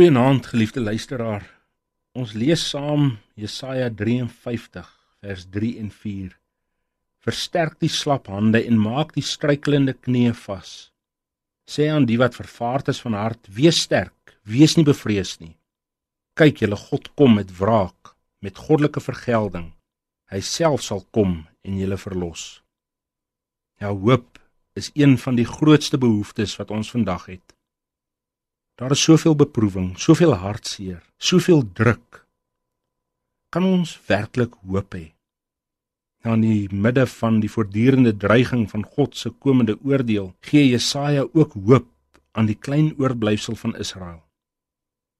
Goeienaand geliefde luisteraar. Ons lees saam Jesaja 53 vers 3 en 4. Versterk die slap hande en maak die struikelende knieë vas. Sê aan die wat vervaard is van hart: Wees sterk, wees nie bevrees nie. Kyk, julle God kom met wraak, met goddelike vergelding. Hy self sal kom en julle verlos. Ja, hoop is een van die grootste behoeftes wat ons vandag het. Daar is soveel beproewing, soveel hartseer, soveel druk. Kan ons werklik hoop hê? Nou in die midde van die voortdurende dreiging van God se komende oordeel, gee Jesaja ook hoop aan die klein oorblyfsel van Israel.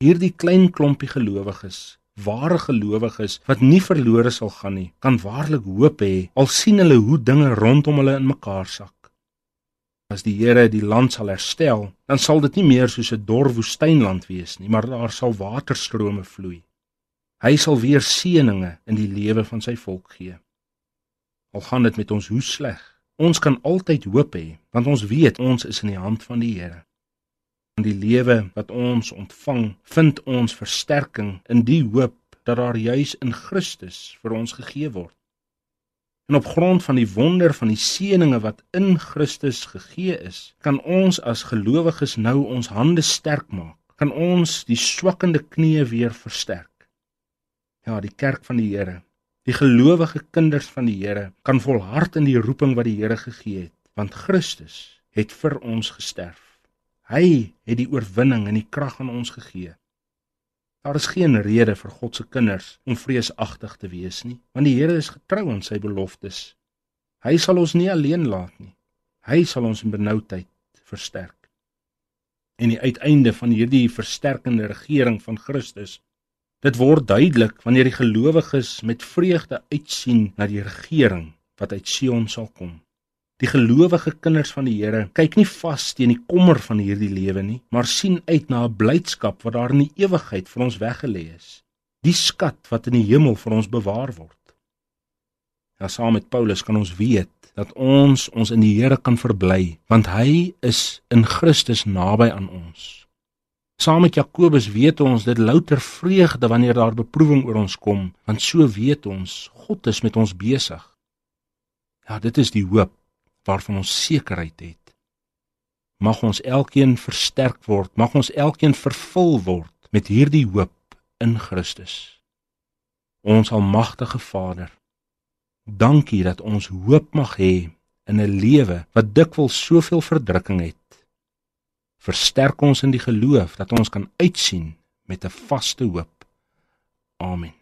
Hierdie klein klompie gelowiges, ware gelowiges wat nie verlore sal gaan nie, kan waarlik hoop hê al sien hulle hoe dinge rondom hulle in mekaar sak. As die Here die land sal herstel, dan sal dit nie meer soos 'n dor woestynland wees nie, maar daar sal waterstrome vloei. Hy sal weer seëninge in die lewe van sy volk gee. Al gaan dit met ons hoe sleg, ons kan altyd hoop hê, want ons weet ons is in die hand van die Here. In die lewe wat ons ontvang, vind ons versterking in die hoop dat daar juis in Christus vir ons gegee word. En op grond van die wonder van die seëninge wat in Christus gegee is, kan ons as gelowiges nou ons hande sterk maak. Kan ons die swakkende knieë weer versterk. Ja, die kerk van die Here, die gelowige kinders van die Here kan volhard in die roeping wat die Here gegee het, want Christus het vir ons gesterf. Hy het die oorwinning en die krag aan ons gegee. Daar is geen rede vir God se kinders om vreesagtig te wees nie, want die Here is getrou aan sy beloftes. Hy sal ons nie alleen laat nie. Hy sal ons in benoudheid versterk. En die uiteinde van hierdie versterkende regering van Christus, dit word duidelik wanneer die gelowiges met vreugde uitsien na die regering wat uit Sion sal kom. Die gelowige kinders van die Here kyk nie vas teen die kommer van hierdie lewe nie, maar sien uit na 'n blydskap wat daar in die ewigheid vir ons weggelê is. Die skat wat in die hemel vir ons bewaar word. Ja, saam met Paulus kan ons weet dat ons ons in die Here kan verbly, want hy is in Christus naby aan ons. Saam met Jakobus weet ons dit louter vreugde wanneer daar beproewing oor ons kom, want so weet ons God is met ons besig. Ja, dit is die hoop waarvan ons sekerheid het. Mag ons elkeen versterk word, mag ons elkeen vervul word met hierdie hoop in Christus. Ons almagtige Vader, dankie dat ons hoop mag hê in 'n lewe wat dikwels soveel verdrukking het. Versterk ons in die geloof dat ons kan uitsien met 'n vaste hoop. Amen.